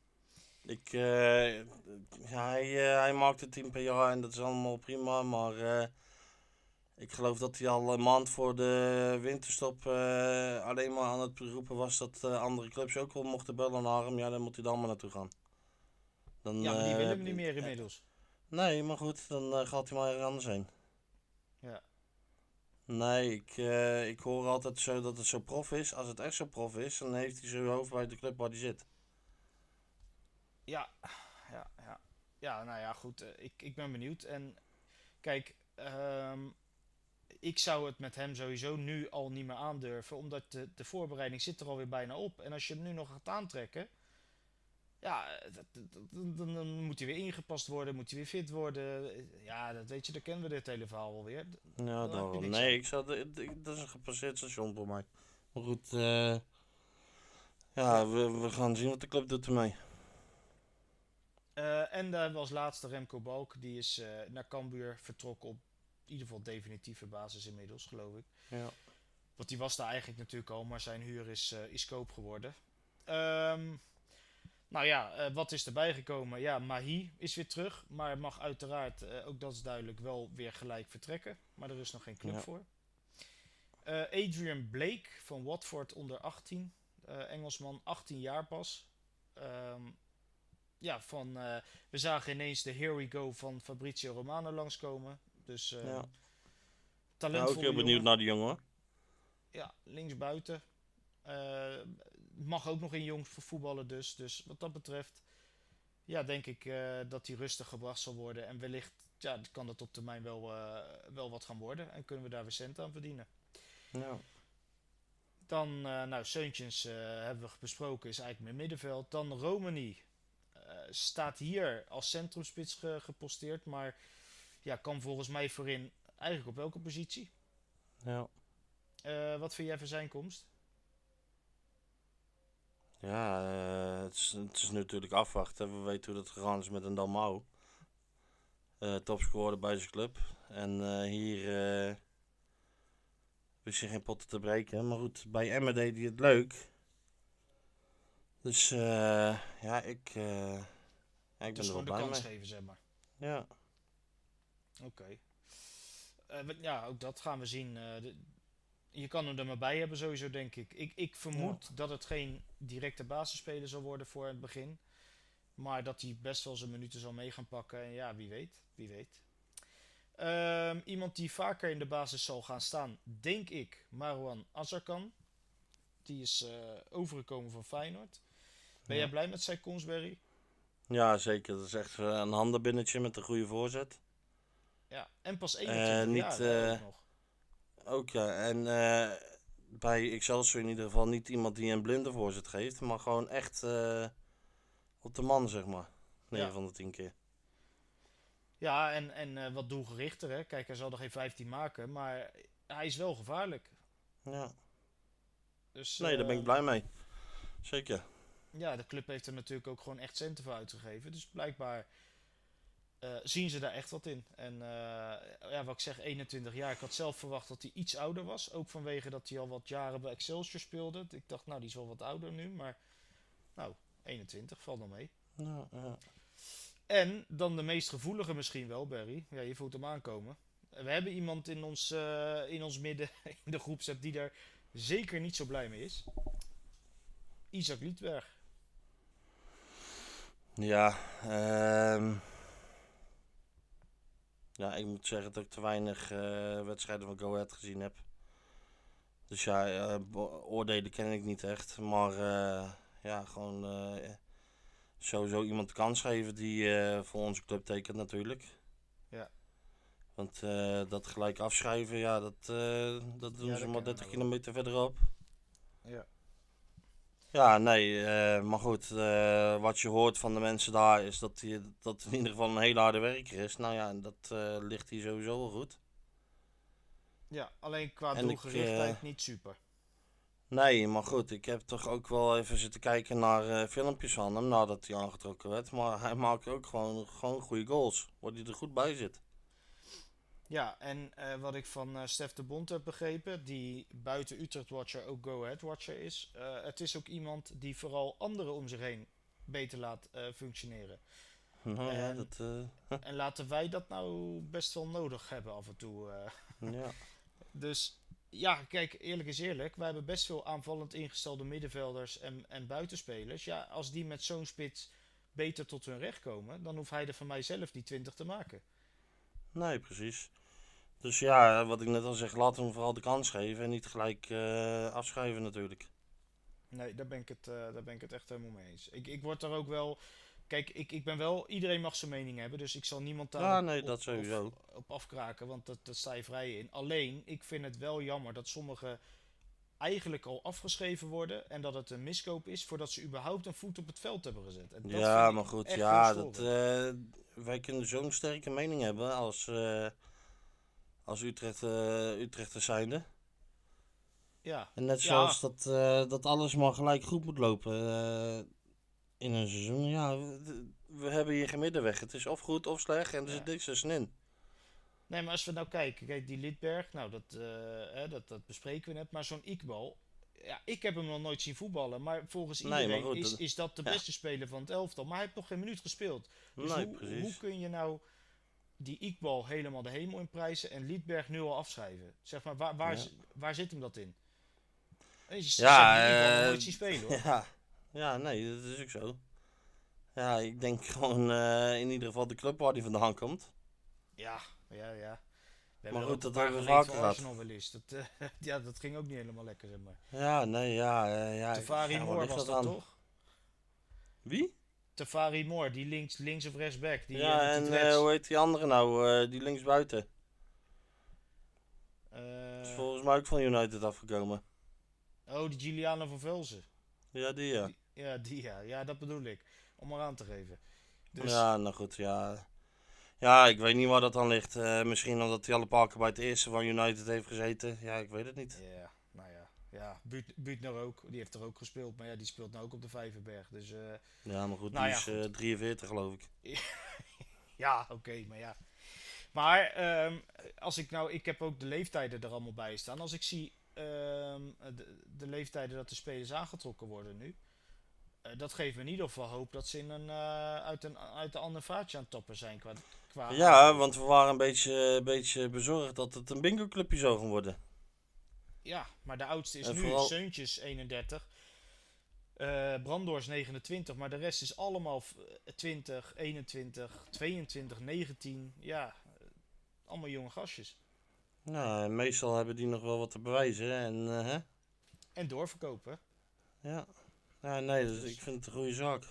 Ik, ja, hij, hij maakt het team per jaar en dat is allemaal prima, maar ik geloof dat hij al een maand voor de winterstop eh, alleen maar aan het roepen was dat eh, andere clubs ook wel mochten bellen naar hem. Ja, dan moet hij dan maar naartoe gaan. Dan, Ja, maar die eh, willen we niet meer inmiddels. Nee, maar goed, dan eh, gaat hij maar ergens anders heen. Ja. Nee, ik, eh, ik hoor altijd zo dat het zo prof is. Als het echt zo prof is, dan heeft hij zijn hoofd bij de club waar hij zit. Ja, ja, ja. Ja, nou ja, goed. eh, ik, ik ben benieuwd. En kijk, ehm, ik zou het met hem sowieso nu al niet meer aandurven. Omdat de, de voorbereiding zit er alweer bijna op. En als je hem nu nog gaat aantrekken... ja, dan, dan moet hij weer ingepast worden, moet hij weer fit worden. Ja, dat weet je, dan kennen we dit hele verhaal wel weer. Ja, niks Nee, aan. ik zou, dat is een gepasseerd station voor mij. Maar goed, eh, ja, we, we gaan zien wat de club doet ermee. Eh, en daar was laatste Remco Balk, die is eh, naar Cambuur vertrokken op ieder geval definitieve basis inmiddels, geloof ik. Ja. Want die was daar eigenlijk natuurlijk al, maar zijn huur is, eh is koop geworden. Ehm, nou ja, eh, wat is erbij gekomen? Ja, Mahi is weer terug, maar mag uiteraard, eh, ook dat is duidelijk, wel weer gelijk vertrekken. Maar er is nog geen club Ja. voor. Adrian Blake van Watford onder 18. eh, Engelsman, 18 jaar pas. Ehm, ja, van, we zagen ineens de Here We Go van Fabrizio Romano langskomen. Dus eh Ja. Talentvolle ook heel benieuwd jongen. naar die jongen. hoor. Ja, linksbuiten. Eh mag ook nog in jongs voor voetballen dus. Dus wat dat betreft, ja, denk ik eh, dat hij rustig gebracht zal worden. En wellicht ja, kan dat op termijn wel, eh, wel wat gaan worden. En kunnen we daar weer cent aan verdienen. Ja. Dan, eh nou, Seuntjens eh, hebben we besproken, is eigenlijk meer middenveld. Dan Romani eh, staat hier als centrumspits ge- geposteerd. Maar ja, kan volgens mij voorin eigenlijk op welke positie? Ja. Eh, wat vind jij van zijn komst? Ja, eh, het, is, het is natuurlijk afwachten. We weten hoe dat gegaan is met een Dalmau. Eh topscorer bij zijn club. En eh, hier eh wist hij geen potten te breken. Maar goed, bij Emmen deed hij het leuk. Dus eh, ja, ik, eh, ja, ik ben Dus er wel gewoon de blij kans mee. geven, zeg maar. Ja, Oké. Eh, wat- ja, ook dat gaan we zien. Eh, de- je kan hem er maar bij hebben sowieso, denk ik. Ik, ik vermoed dat het geen directe basisspeler zal worden voor het begin. Maar dat hij best wel zijn minuten zal mee gaan pakken. En ja, wie weet. Wie weet. Ehm, iemand die vaker in de basis zal gaan staan, denk ik, Marwan Azarkan. Die is eh, overgekomen van Feyenoord. Ben Ja. jij blij met zijn komst, Barry? ja, zeker. Dat is echt eh, een handenbinnetje met een goede voorzet. Ja, en pas 21 niet, jaar eh, nog. Ook ja, en eh, bij Excelsior in ieder geval niet iemand die een blinde voorzet geeft, maar gewoon echt eh, op de man, zeg maar. 9 Ja. van de 10 keer. Ja, en, en eh, wat doelgerichter. Hè? Kijk, hij zal er geen 15 maken, maar hij is wel gevaarlijk. Ja. Dus, Nee, daar ben ik eh, blij mee. Zeker. Ja, de club heeft er natuurlijk ook gewoon echt centen voor uitgegeven. Dus blijkbaar eh, zien ze daar echt wat in. En eh, ja, wat ik zeg, 21 jaar. Ik had zelf verwacht dat hij iets ouder was. Ook vanwege dat hij al wat jaren bij Excelsior speelde. Ik dacht, nou, die is wel wat ouder nu. Maar, nou, 21, valt nog mee. Ja, ja. En dan de meest gevoelige misschien wel, Barry. Ja, je voelt hem aankomen. We hebben iemand in ons, eh, in ons midden, in de groepsapp, die daar zeker niet zo blij mee is. Isaac Liedberg. Ja, ehm, ja, ik moet zeggen dat ik te weinig eh, wedstrijden van Go Ahead gezien heb. Dus ja, eh, oordelen ken ik niet echt. Maar eh, ja, gewoon sowieso iemand de kans geven die voor onze club tekent natuurlijk. Ja. Want dat gelijk afschrijven, ja, dat, dat doen Ja, ze dat maar kennen 30 we wel. kilometer verderop. Ja. Ja, nee, eh, maar goed, eh, wat je hoort van de mensen daar is dat hij dat in ieder geval een hele harde werker is. Nou ja, en dat eh, ligt hier sowieso wel goed. Ja, alleen qua En doelgerichtheid niet super. Nee, maar goed, ik heb toch ook wel even zitten kijken naar filmpjes van hem nadat hij aangetrokken werd. Maar hij maakt ook gewoon, gewoon goede goals, waar hij er goed bij zit. Ja, en eh, wat ik van eh Stef de Bond heb begrepen, die buiten Utrecht Watcher ook Go Ahead Watcher is. eh, het is ook iemand die vooral anderen om zich heen beter laat functioneren. Nou ja, En- dat, eh, En laten wij dat nou best wel nodig hebben af en toe. ja. Dus ja, kijk, eerlijk is eerlijk. Wij hebben best veel aanvallend ingestelde middenvelders en, en buitenspelers. Ja, als die met zo'n spits beter tot hun recht komen, dan hoeft hij er van mij zelf die 20 te maken. Nee, precies. Dus ja, wat ik net al zeg, laten we hem vooral de kans geven en niet gelijk eh, afschrijven natuurlijk. Nee, daar ben ik het, eh, daar ben ik het echt helemaal mee eens. Ik, ik word er ook wel. Kijk, ik, ik ben wel. Iedereen mag zijn mening hebben, dus ik zal niemand daar Ja, op- nee, op- dat sowieso. Op, op afkraken, want dat, dat sta je vrij in. Alleen, ik vind het wel jammer dat sommige eigenlijk al afgeschreven worden en dat het een miskoop is voordat ze überhaupt een voet op het veld hebben gezet. En dat Ja, maar goed, ja, dat. Wij kunnen zo'n sterke mening hebben als, eh als Utrecht, Utrechters zijnde. ja. En net Ja. zoals dat, eh, dat alles maar gelijk goed moet lopen in een seizoen. Ja, we, we hebben hier geen middenweg. Het is of goed of slecht en er zit niks tussenin. Nee, maar als we nou kijken, kijk, die Lidberg, nou, dat, hè, dat, dat bespreken we net. Maar zo'n Iqbal, ja, ik heb hem nog nooit zien voetballen. Maar volgens Nee, maar iedereen goed, is, dat- is dat de ja. beste speler van het elftal. Maar hij heeft nog geen minuut gespeeld. Dus nee, hoe, precies. hoe kun je nou die Iqbal helemaal de hemel in prijzen en Lidberg nu al afschrijven? Zeg maar, waar, waar, Ja. waar zit hem dat in? En je Ja, nog eh, nooit zien spelen, hoor. Ja. ja, nee, dat is ook zo. Ja, ik denk gewoon eh, in ieder geval de club waar hij vandaan komt. Ja, ja, ja. Maar goed, dat een van gehad. Arsenal wel. Dat, eh, ja, dat ging ook niet helemaal lekker, zeg maar. Ja, nee, ja. eh, ja Tafari ja, Moore was dat aan? toch? Wie? Tafari Moore, die links, links of rechtsback. Die, ja, eh, en hoe heet die andere nou? die linksbuiten. Is volgens mij ook van United afgekomen. oh, die Giuliano van Velzen. Ja, die ja. Die- ja, die ja. Ja, dat bedoel ik. Om maar aan te geven. Dus, Ja, nou goed, ja. Ja, ik weet niet waar dat aan ligt. Eh, misschien omdat hij alle parken bij het eerste van United heeft gezeten. Ja, ik weet het niet. ja, nou ja. Ja, Buut, Buutner ook. Die heeft er ook gespeeld. Maar ja, die speelt nou ook op de Vijverberg. Dus eh, Ja, maar goed, Nou die ja, is goed. eh, 43 geloof ik. ja, oké, maar ja. Maar ehm, als ik nou, ik heb ook de leeftijden er allemaal bij staan. Als ik zie ehm, de, de leeftijden dat de spelers aangetrokken worden nu. dat geeft me in ieder geval hoop dat ze in een, uit, een, uit een ander vaatje aan het tappen zijn. Qua, qua Ja, want we waren een beetje, een beetje bezorgd dat het een bingo clubje zou gaan worden. Ja, maar de oudste is En nu vooral- Seuntjes 31. eh Brandoors 29, maar de rest is allemaal v- 20, 21, 22, 19. Ja, eh, allemaal jonge gastjes. Nou, meestal hebben die nog wel wat te bewijzen. En, eh, hè? En doorverkopen. Ja. ja, nee, dus ik vind het een goede zaak.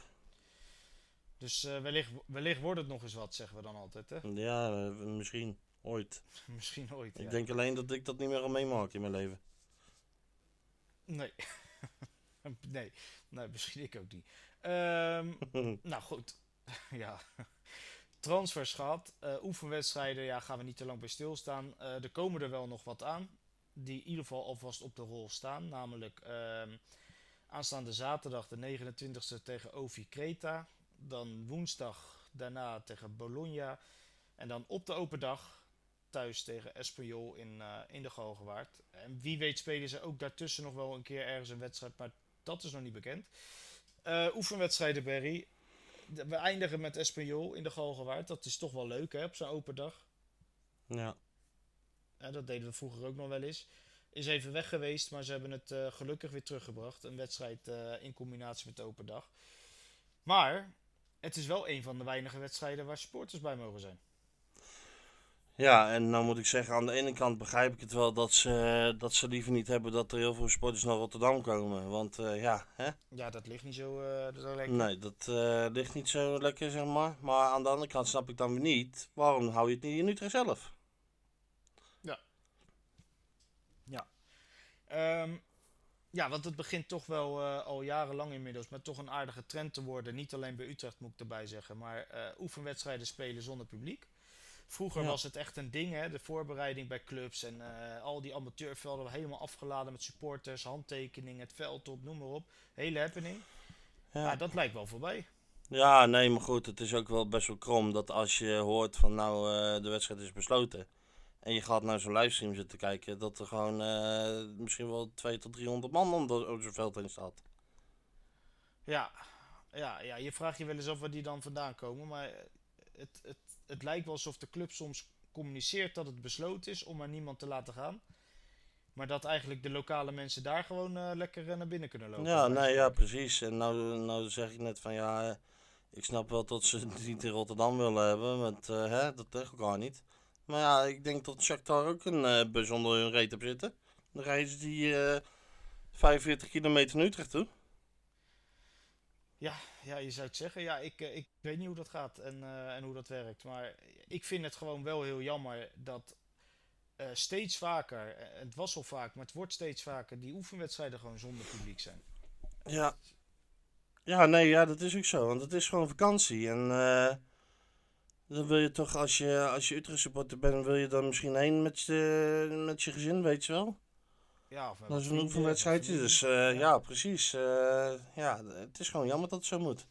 Dus eh, wellicht, wellicht wordt het nog eens wat, zeggen we dan altijd. Hè? Ja, eh, misschien. Ooit. Misschien ooit. Ik ja. denk alleen dat ik dat niet meer ga meemaken in mijn leven. Nee. nee. nee, misschien ik ook niet. Ehm, nou goed. ja. Transfers gehad. Eh, oefenwedstrijden, ja, gaan we niet te lang bij stilstaan. Er komen er wel nog wat aan. Die in ieder geval alvast op de rol staan. Namelijk ehm, aanstaande zaterdag de 29e tegen Ovi Creta. Dan woensdag daarna tegen Bologna. En dan op de open dag thuis tegen Espanyol in, eh, in de Galgenwaard. En wie weet spelen ze ook daartussen nog wel een keer ergens een wedstrijd. Maar dat is nog niet bekend. Eh, oefenwedstrijden, Barry. De- We eindigen met Espanyol in de Galgenwaard. Dat is toch wel leuk, hè, op zo'n open dag. ja. Eh, dat deden we vroeger ook nog wel eens. Is even weg geweest, maar ze hebben het eh, gelukkig weer teruggebracht. Een wedstrijd in combinatie met de open dag. Maar het is wel een van de weinige wedstrijden waar supporters bij mogen zijn. Ja, en nou moet ik zeggen, aan de ene kant begrijp ik het wel dat ze, dat ze liever niet hebben dat er heel veel sporters naar Rotterdam komen. Want eh, ja, hè? Ja, dat ligt niet zo, zo lekker. Nee, dat eh, ligt niet zo lekker, zeg maar. Maar aan de andere kant snap ik dan weer niet, waarom hou je het niet in Utrecht zelf? Ehm, ja, want het begint toch wel eh, al jarenlang inmiddels met toch een aardige trend te worden. Niet alleen bij Utrecht moet ik erbij zeggen, maar eh, oefenwedstrijden spelen zonder publiek. Vroeger Ja. was het echt een ding, hè, de voorbereiding bij clubs en eh, al die amateurvelden helemaal afgeladen met supporters, handtekeningen, het veld op, noem maar op. Hele happening. Ja. Ja, dat lijkt wel voorbij. Ja, nee, maar goed, het is ook wel best wel krom dat als je hoort van nou, de wedstrijd is besloten. En je gaat naar zo'n livestream zitten kijken, dat er gewoon eh, misschien wel 200 tot 300 man om zo'n veld heen staat. Ja, ja, ja, je vraagt je wel eens af waar die dan vandaan komen. Maar het, het, het lijkt wel alsof de club soms communiceert dat het besloten is om maar niemand te laten gaan. Maar dat eigenlijk de lokale mensen daar gewoon eh, lekker eh, naar binnen kunnen lopen. Ja, nee, ja, precies. En nou, nou zeg ik net van ja, eh, ik snap wel dat ze het niet in Rotterdam willen hebben, want eh, hè, dat tegen elkaar niet. Maar ja, ik denk dat Shakhtar ook een eh bus onder hun reet heeft zitten. Dan reizen die eh 45 kilometer naar Utrecht toe. Ja, ja, je zou het zeggen. Ja, ik, eh, ik weet niet hoe dat gaat en, eh, en hoe dat werkt. Maar ik vind het gewoon wel heel jammer dat eh, steeds vaker, eh, het was al vaak, maar het wordt steeds vaker, die oefenwedstrijden gewoon zonder publiek zijn. Ja. Ja, nee, ja, dat is ook zo. Want het is gewoon vakantie. En eh, dan wil je toch, als je, als je Utrecht supporter bent, wil je dan misschien heen met je, met je gezin, weet je wel? Ja, of Dat is een oefenwedstrijdje. Dus familie. eh, ja. precies. Eh, ja, het is gewoon jammer dat het zo moet.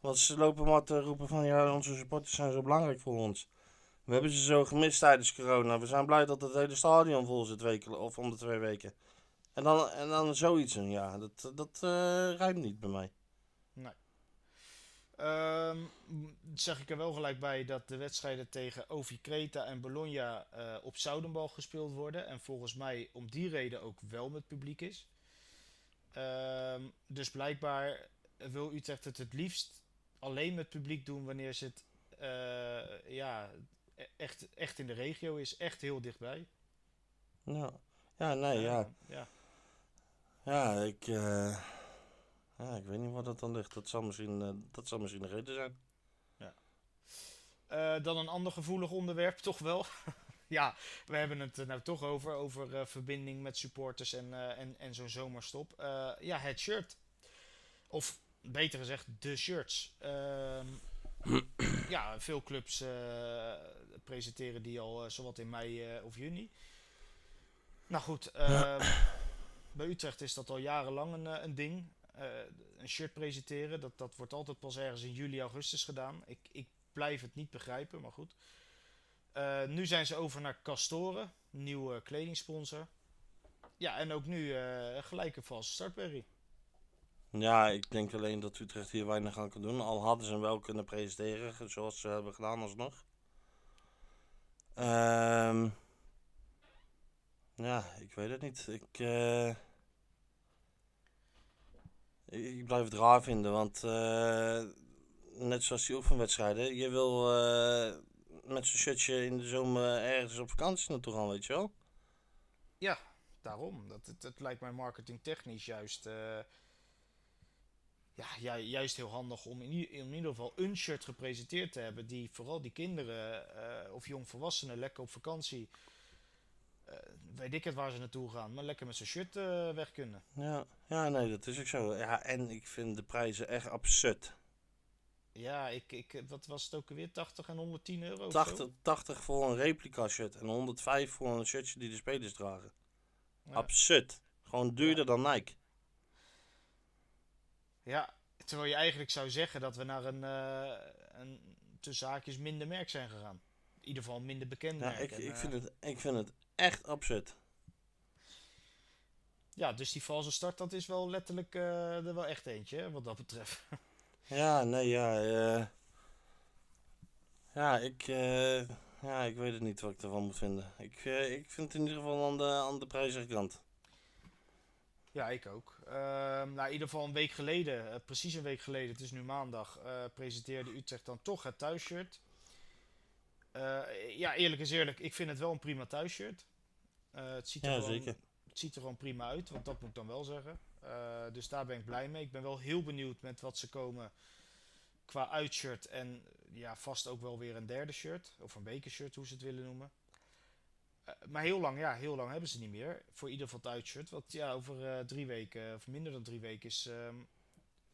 Want ze lopen maar te roepen van, ja, onze supporters zijn zo belangrijk voor ons. We hebben ze zo gemist tijdens corona. We zijn blij dat het hele stadion vol zit weken, of om de twee weken. En dan, en dan zoiets ja, dat, dat eh rijdt niet bij mij. Ehm, zeg ik er wel gelijk bij dat de wedstrijden tegen Ovi Creta en Bologna eh, op Zoudenbal gespeeld worden. En volgens mij om die reden ook wel met publiek is. Ehm, dus blijkbaar wil Utrecht het het liefst alleen met publiek doen wanneer ze het eh, ja, e- echt, echt in de regio is. Echt heel dichtbij. Ja, ja nee, ja. Ja. Ja, ik, eh, ja, ik weet niet waar dat dan ligt. Dat zal misschien, eh, dat zal misschien de reden zijn. Eh, dan een ander gevoelig onderwerp, toch wel. ja, we hebben het er nou toch over. Over eh, verbinding met supporters en, en, en zo'n zomerstop. Ja, het shirt. Of beter gezegd, de shirts. Ehm, ja, veel clubs presenteren die al zowat in mei of juni. Nou goed, ehm, bij Utrecht is dat al jarenlang een, een ding. Eh, een shirt presenteren, dat, dat wordt altijd pas ergens in juli, augustus gedaan. Ik, ik blijf het niet begrijpen, maar goed. Eh, nu zijn ze over naar Castoren, nieuwe kledingsponsor. Ja, en ook nu eh, gelijk een valse start. Ja, ik denk alleen dat Utrecht hier weinig aan kan doen. Al hadden ze hem wel kunnen presenteren, zoals ze hebben gedaan alsnog. Ehm ja, ik weet het niet. Ik, ik, blijf het raar vinden, want eh, net zoals die oefenwedstrijden, je wil eh, met zo'n shirtje in de zomer ergens op vakantie naartoe gaan, weet je wel? Daarom, dat, het lijkt mij marketingtechnisch juist, eh, ja, ju- juist heel handig om in, in ieder geval een shirt gepresenteerd te hebben die vooral die kinderen of jongvolwassenen lekker op vakantie, eh, weet ik het waar ze naartoe gaan, maar lekker met zo'n shirt eh, weg kunnen. Ja, ja, nee, dat is ook zo. Ja, en ik vind de prijzen echt absurd. Ja, ik, ik, wat was het ook alweer? 80 en 110 euro? of zo? 80, 80 voor een replica shirt en 105 voor een shirtje die de spelers dragen. Ja. Absurd. Gewoon duurder dan Nike. Ja, terwijl je eigenlijk zou zeggen dat we naar een, eh een tussen haakjes minder merk zijn gegaan. In ieder geval minder bekend Ja, merk. ik, En, ik, vind het, ik vind het echt absurd. ja, dus die valse start, dat is wel letterlijk eh, er wel echt eentje, hè, wat dat betreft. Ja, nee, ja. eh ja, ik, eh, ja, ik weet het niet wat ik ervan moet vinden. Ik, ik vind het in ieder geval aan de, aan de prijzige kant. ja, ik ook. Ehm, nou, in ieder geval een week geleden, precies een week geleden, het is nu maandag, presenteerde Utrecht dan toch het thuisshirt. Eh, ja, eerlijk is eerlijk, ik vind het wel een prima thuisshirt. Eh, het ziet er Ja, gewoon, zeker. Het ziet er gewoon prima uit, want dat moet ik dan wel zeggen. Eh, dus daar ben ik blij mee. Ik ben wel heel benieuwd met wat ze komen qua uitshirt en ja, vast ook wel weer een derde shirt. Of een bekershirt, hoe ze het willen noemen. Maar heel lang, ja, heel lang hebben ze niet meer. Voor ieder geval het uitshirt. Want ja, over drie weken, of minder dan drie weken, is ehm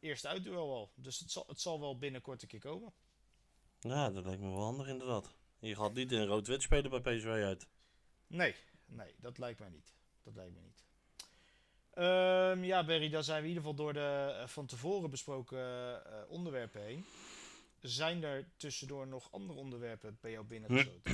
eerste uitduel al. Dus het zal, het zal wel binnenkort een keer komen. Ja, dat lijkt me wel handig inderdaad. Je gaat niet in rood-wit spelen bij PSV uit. Nee, nee, dat lijkt mij niet. Dat lijkt me niet. Ehm, ja, Berry, dan zijn we in ieder geval door de eh, van tevoren besproken eh, onderwerpen heen. Zijn er tussendoor nog andere onderwerpen bij jou binnengesloten?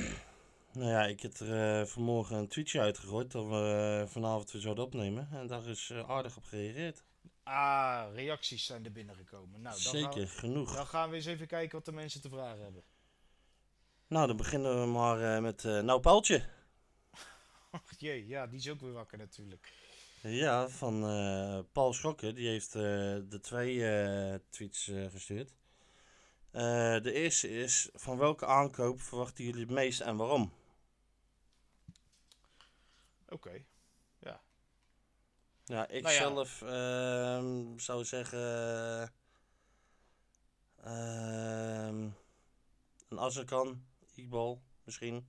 Nou ja, ik heb er eh, vanmorgen een tweetje uitgegooid dat we vanavond weer zouden opnemen. En daar is aardig op gereageerd. Ah, reacties zijn er binnengekomen. Nou, dan Zeker, Gaan we, genoeg. dan gaan we eens even kijken wat de mensen te vragen hebben. Nou, dan beginnen we maar eh, met eh Nou Paaltje. Ach jee, ja, die is ook weer wakker natuurlijk. Ja, van eh, Paul Schokken. Die heeft de twee tweets gestuurd. De eerste is, van welke aankoop verwachten jullie het meest en waarom? Oké. Ja, ik Nou ja. zelf ehm, zou zeggen... ehm, een Azarkan, Iqbal misschien.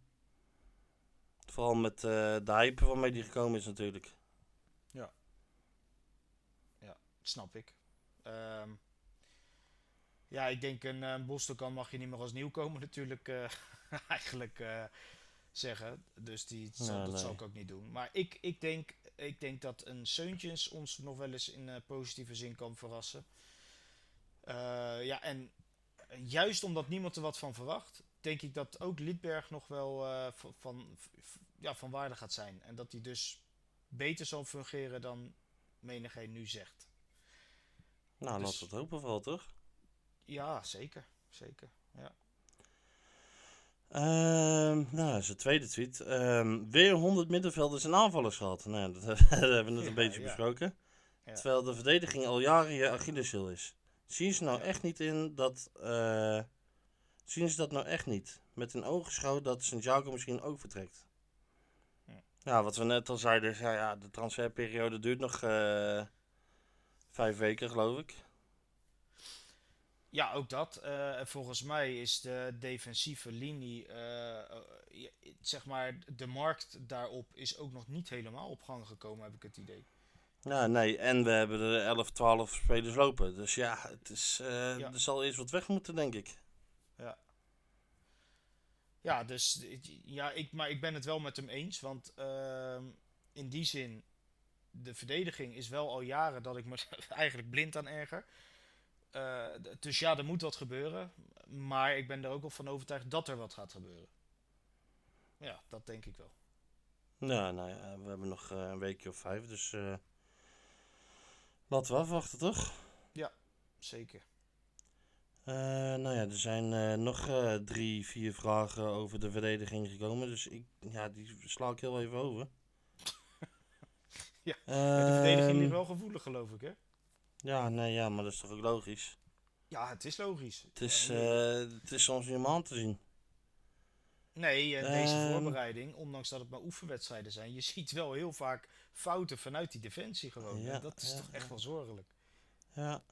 Vooral met eh, de hype waarmee die gekomen is natuurlijk. Snap ik. Ehm, ja, ik denk een uh, Bostokan mag je niet meer als nieuwkomer natuurlijk eh, eigenlijk eh, zeggen. Dus die, zal, Ja, dat nee. zal ik ook niet doen. Maar ik, ik, denk, ik denk dat een Seuntjens ons nog wel eens in eh, positieve zin kan verrassen. Eh, ja, en juist omdat niemand er wat van verwacht, denk ik dat ook Lidberg nog wel eh, van, van, ja, van waarde gaat zijn. En dat hij dus beter zal fungeren dan menigeen nu zegt. Nou, Dus- laten we het hopen vooral, toch? Ja, zeker. Zeker. Ja. Ehm nou, zijn tweede tweet. Ehm, weer 100 middenvelders en aanvallers gehad. Nou, dat, dat hebben we net een beetje ja. besproken. Ja. Terwijl de verdediging al jaren je Achilleshiel is. Zien ze nou echt niet in dat... eh, zien ze dat nou echt niet? Met een oogschouw dat Santiago misschien ook vertrekt. Ja. Wat we net al zeiden. is, Ja, ja, de transferperiode duurt nog eh, vijf weken, geloof ik. Ja, ook dat. En volgens mij is de defensieve linie, eh, zeg maar, de markt daarop is ook nog niet helemaal op gang gekomen, heb ik het idee. Ja, nee. En we hebben er 11, 12 spelers lopen. Dus ja, het is, Ja. er zal eerst wat weg moeten, denk ik. Ja, dus ja, ik, maar ik ben het wel met hem eens, want ehm, in die zin, de verdediging is wel al jaren dat ik me eigenlijk blind aan erger. Eh, dus ja, er moet wat gebeuren, maar ik ben er ook wel van overtuigd dat er wat gaat gebeuren. Ja, dat denk ik wel. Ja, nou ja, we hebben nog eh, een weekje of vijf, dus eh, laten we afwachten, toch? Zeker. Eh, nou ja, er zijn eh, nog eh, drie, vier vragen over de verdediging gekomen, dus ik, ja, die sla ik heel even over. Ja, de verdediging Ehm, ligt wel gevoelig, geloof ik, hè? Ja, nee, ja, maar dat is toch ook logisch. Ja, het is logisch. Het is, het is soms niet om aan te zien. Nee, deze Ehm. voorbereiding, ondanks dat het maar oefenwedstrijden zijn, je ziet wel heel vaak fouten vanuit die defensie gewoon. Ja, dat is ja, toch echt wel zorgelijk. Ja.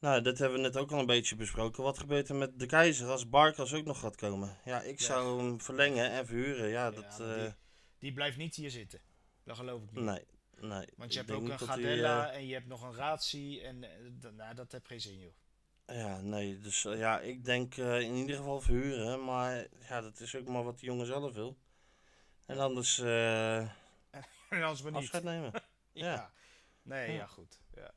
Nou, dat hebben we net ook al een beetje besproken. Wat gebeurt er met de keizer als Barkas ook nog gaat komen? Ja, ik Ja. zou hem verlengen en verhuren. Ja, dat... eh, die, die blijft niet hier zitten. Dat geloof ik niet. nee, nee. Want je hebt ook een Gardella eh, en je hebt nog een Ratie en eh, nou, dat heb geen zin, joh. ja, nee. Dus ja, ik denk in ieder geval verhuren. Maar ja, dat is ook maar wat die jongen zelf wil. En anders En anders maar niet. afscheid nemen. ja. ja. Nee, Ja. ja, goed. Ja.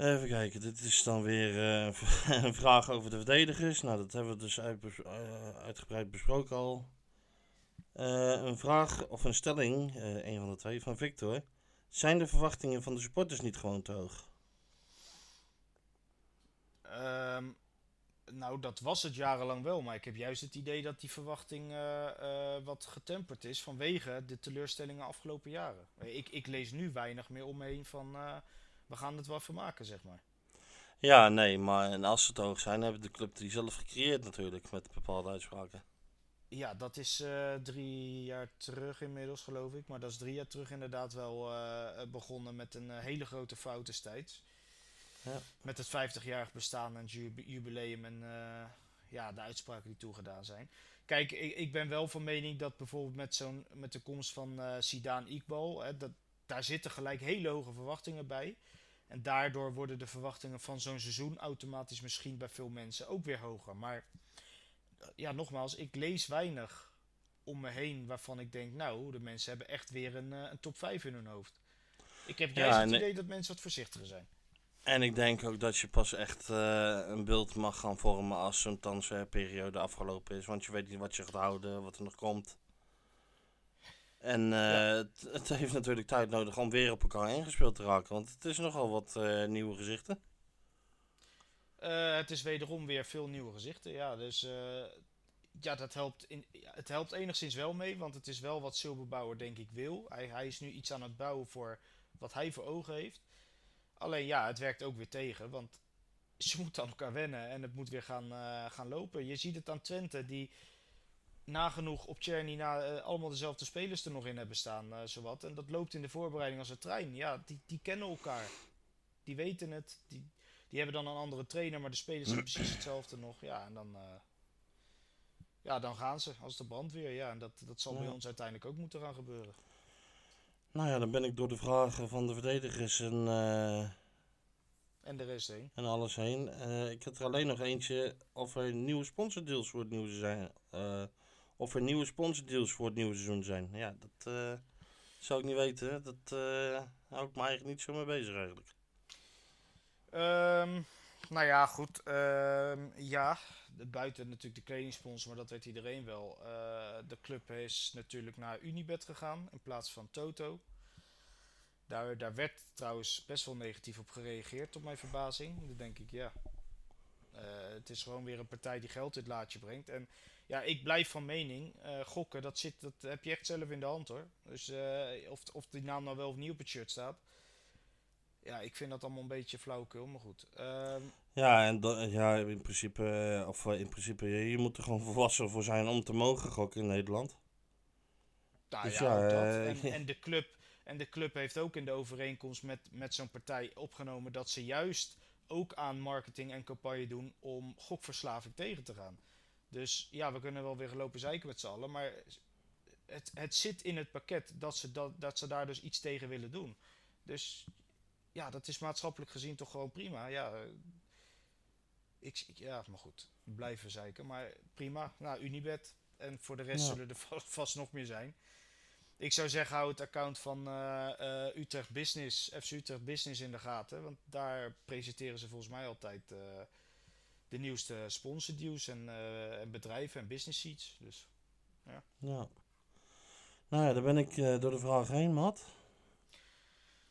Even kijken, dit is dan weer eh, een vraag over de verdedigers. Nou, dat hebben we dus eh, uitgebreid besproken al. Eh, een vraag of een stelling, een van de twee, van Victor. Zijn de verwachtingen van de supporters niet gewoon te hoog? Ehm, nou, dat was het jarenlang wel, maar ik heb juist het idee dat die verwachting wat getemperd is vanwege de teleurstellingen afgelopen jaren. Ik, ik lees nu weinig meer om me heen van we gaan het wel vermaken, zeg maar. Ja, nee, maar en als ze te hoog zijn, hebben de club die zelf gecreëerd natuurlijk met bepaalde uitspraken. Ja, dat is eh, drie jaar terug inmiddels, geloof ik. Maar dat is drie jaar terug inderdaad wel eh, begonnen met een eh, hele grote fout destijds. Ja. Met het 50-jarig bestaan en het ju- jubileum en ja, de uitspraken die toegedaan zijn. Kijk, ik, ik ben wel van mening dat bijvoorbeeld met, zo'n, met de komst van Sidaan Iqbal, hè, dat, daar zitten gelijk hele hoge verwachtingen bij. En daardoor worden de verwachtingen van zo'n seizoen automatisch misschien bij veel mensen ook weer hoger. Maar ja, nogmaals, ik lees weinig om me heen waarvan ik denk, nou, de mensen hebben echt weer een, eh, een top 5 in hun hoofd. Ik heb juist Ja, het idee dat mensen wat voorzichtiger zijn. En ik denk ook dat je pas echt eh, een beeld mag gaan vormen als zo'n transferperiode afgelopen is. Want je weet niet wat je gaat houden, wat er nog komt. En eh, het, het heeft natuurlijk tijd nodig om weer op elkaar ingespeeld te raken. Want het is nogal wat eh, nieuwe gezichten. Eh, het is wederom weer veel nieuwe gezichten. Ja, dus ja, dat helpt, in, het helpt enigszins wel mee, want het is wel wat Silberbouwer denk ik wil. Hij, hij is nu iets aan het bouwen voor wat hij voor ogen heeft. Alleen ja, het werkt ook weer tegen, want ze moeten aan elkaar wennen en het moet weer gaan, gaan lopen. Je ziet het aan Twente, die nagenoeg op Cherny na, eh, allemaal dezelfde spelers er nog in hebben staan, eh, zowat. En dat loopt in de voorbereiding als een trein. Ja, die, die kennen elkaar. Die weten het. Die, die hebben dan een andere trainer, maar de spelers zijn precies hetzelfde nog. Ja, en dan. eh, ja, dan gaan ze als de brandweer. Ja, en dat, dat zal bij ons uiteindelijk ook moeten gaan gebeuren. Nou ja, dan ben ik door de vragen van de verdedigers en, En de rest heen. en alles heen. Ik heb er alleen nog eentje of er nieuwe sponsordeals voor het nieuwe zijn. Of er nieuwe sponsordeals voor het nieuwe seizoen zijn. Ja, dat eh, zou ik niet weten. Dat eh hou ik me eigenlijk niet zo mee bezig eigenlijk. Ehm, nou ja, goed. ehm, ja, buiten natuurlijk de kledingsponsor, maar dat weet iedereen wel. Eh, de club is natuurlijk naar Unibet gegaan in plaats van Toto. Daar, daar werd trouwens best wel negatief op gereageerd, tot mijn verbazing. Dan denk ik, ja. het is gewoon weer een partij die geld in het laadje brengt. En ja, ik blijf van mening. eh, gokken, dat, zit, dat heb je echt zelf in de hand hoor. Dus eh, of, of die naam nou wel of niet op het shirt staat. Ja, ik vind dat allemaal een beetje flauwekul, maar goed. Ehm, Ja, en ja, in principe, eh, of in principe, je, moet er gewoon volwassen voor zijn om te mogen gokken in Nederland. nou Dus ja, dat. En, en, de club, en de club heeft ook in de overeenkomst met, met zo'n partij opgenomen dat ze juist ook aan marketing en campagne doen om gokverslaving tegen te gaan. Dus ja, we kunnen wel weer lopen zeiken met z'n allen, maar het, het zit in het pakket dat ze, dat, dat ze daar dus iets tegen willen doen. Dus ja, dat is maatschappelijk gezien toch gewoon prima. Ja, eh, ik, ik- ja maar goed, blijven zeiken, maar prima. Nou, Unibet. En voor de rest Ja. zullen er va- vast nog meer zijn. Ik zou zeggen, hou het account van eh, eh, Utrecht Business, FC Utrecht Business in de gaten. Want daar presenteren ze volgens mij altijd de nieuwste sponsordeals en, eh, en bedrijven en business sheets. Dus Ja. Nou ja, dan ben ik eh, door de vraag heen, Matt.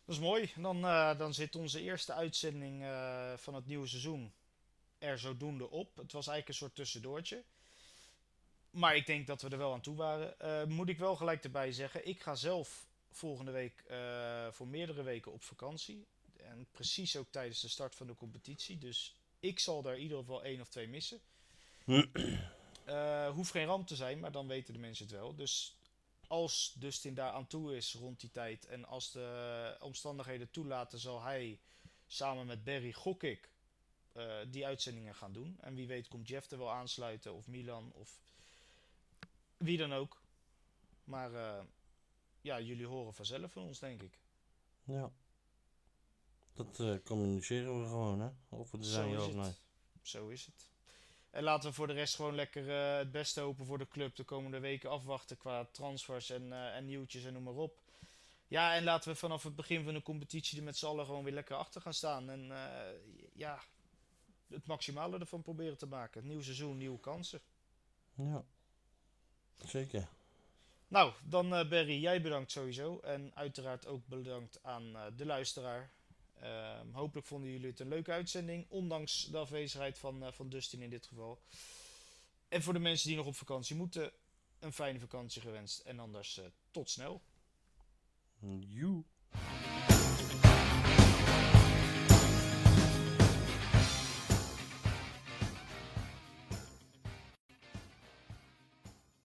dat is mooi. Dan, eh, dan zit onze eerste uitzending van het nieuwe seizoen er zodoende op. Het was eigenlijk een soort tussendoortje. Maar ik denk dat we er wel aan toe waren. Moet ik wel gelijk erbij zeggen, ik ga zelf volgende week voor meerdere weken op vakantie. En precies ook tijdens de start van de competitie. Dus ik zal daar in ieder geval één of twee missen. Eh hoeft geen ramp te zijn, maar dan weten de mensen het wel. Dus als Dustin daar aan toe is rond die tijd en als de omstandigheden toelaten, zal hij samen met Barry, gok ik, eh, die uitzendingen gaan doen. En wie weet komt Jeff er wel aansluiten, of Milan, of wie dan ook. Maar eh, ja, jullie horen vanzelf van ons, denk ik. Ja. Dat eh, communiceren we gewoon, hè? Of Zo zijn, ja of nee. het. Zo is het. En laten we voor de rest gewoon lekker eh, het beste hopen voor de club. De komende weken afwachten qua transfers en, eh, en nieuwtjes en noem maar op. Ja, en laten we vanaf het begin van de competitie er met z'n allen gewoon weer lekker achter gaan staan. En ja, het maximale ervan proberen te maken. Nieuw seizoen, nieuwe kansen. Ja. Zeker. Nou, dan Barry, jij bedankt sowieso. En uiteraard ook bedankt aan de luisteraar. Ehm, hopelijk vonden jullie het een leuke uitzending, ondanks de afwezigheid van, eh, van Dustin in dit geval. En voor de mensen die nog op vakantie moeten, een fijne vakantie gewenst. En anders eh, tot snel. You.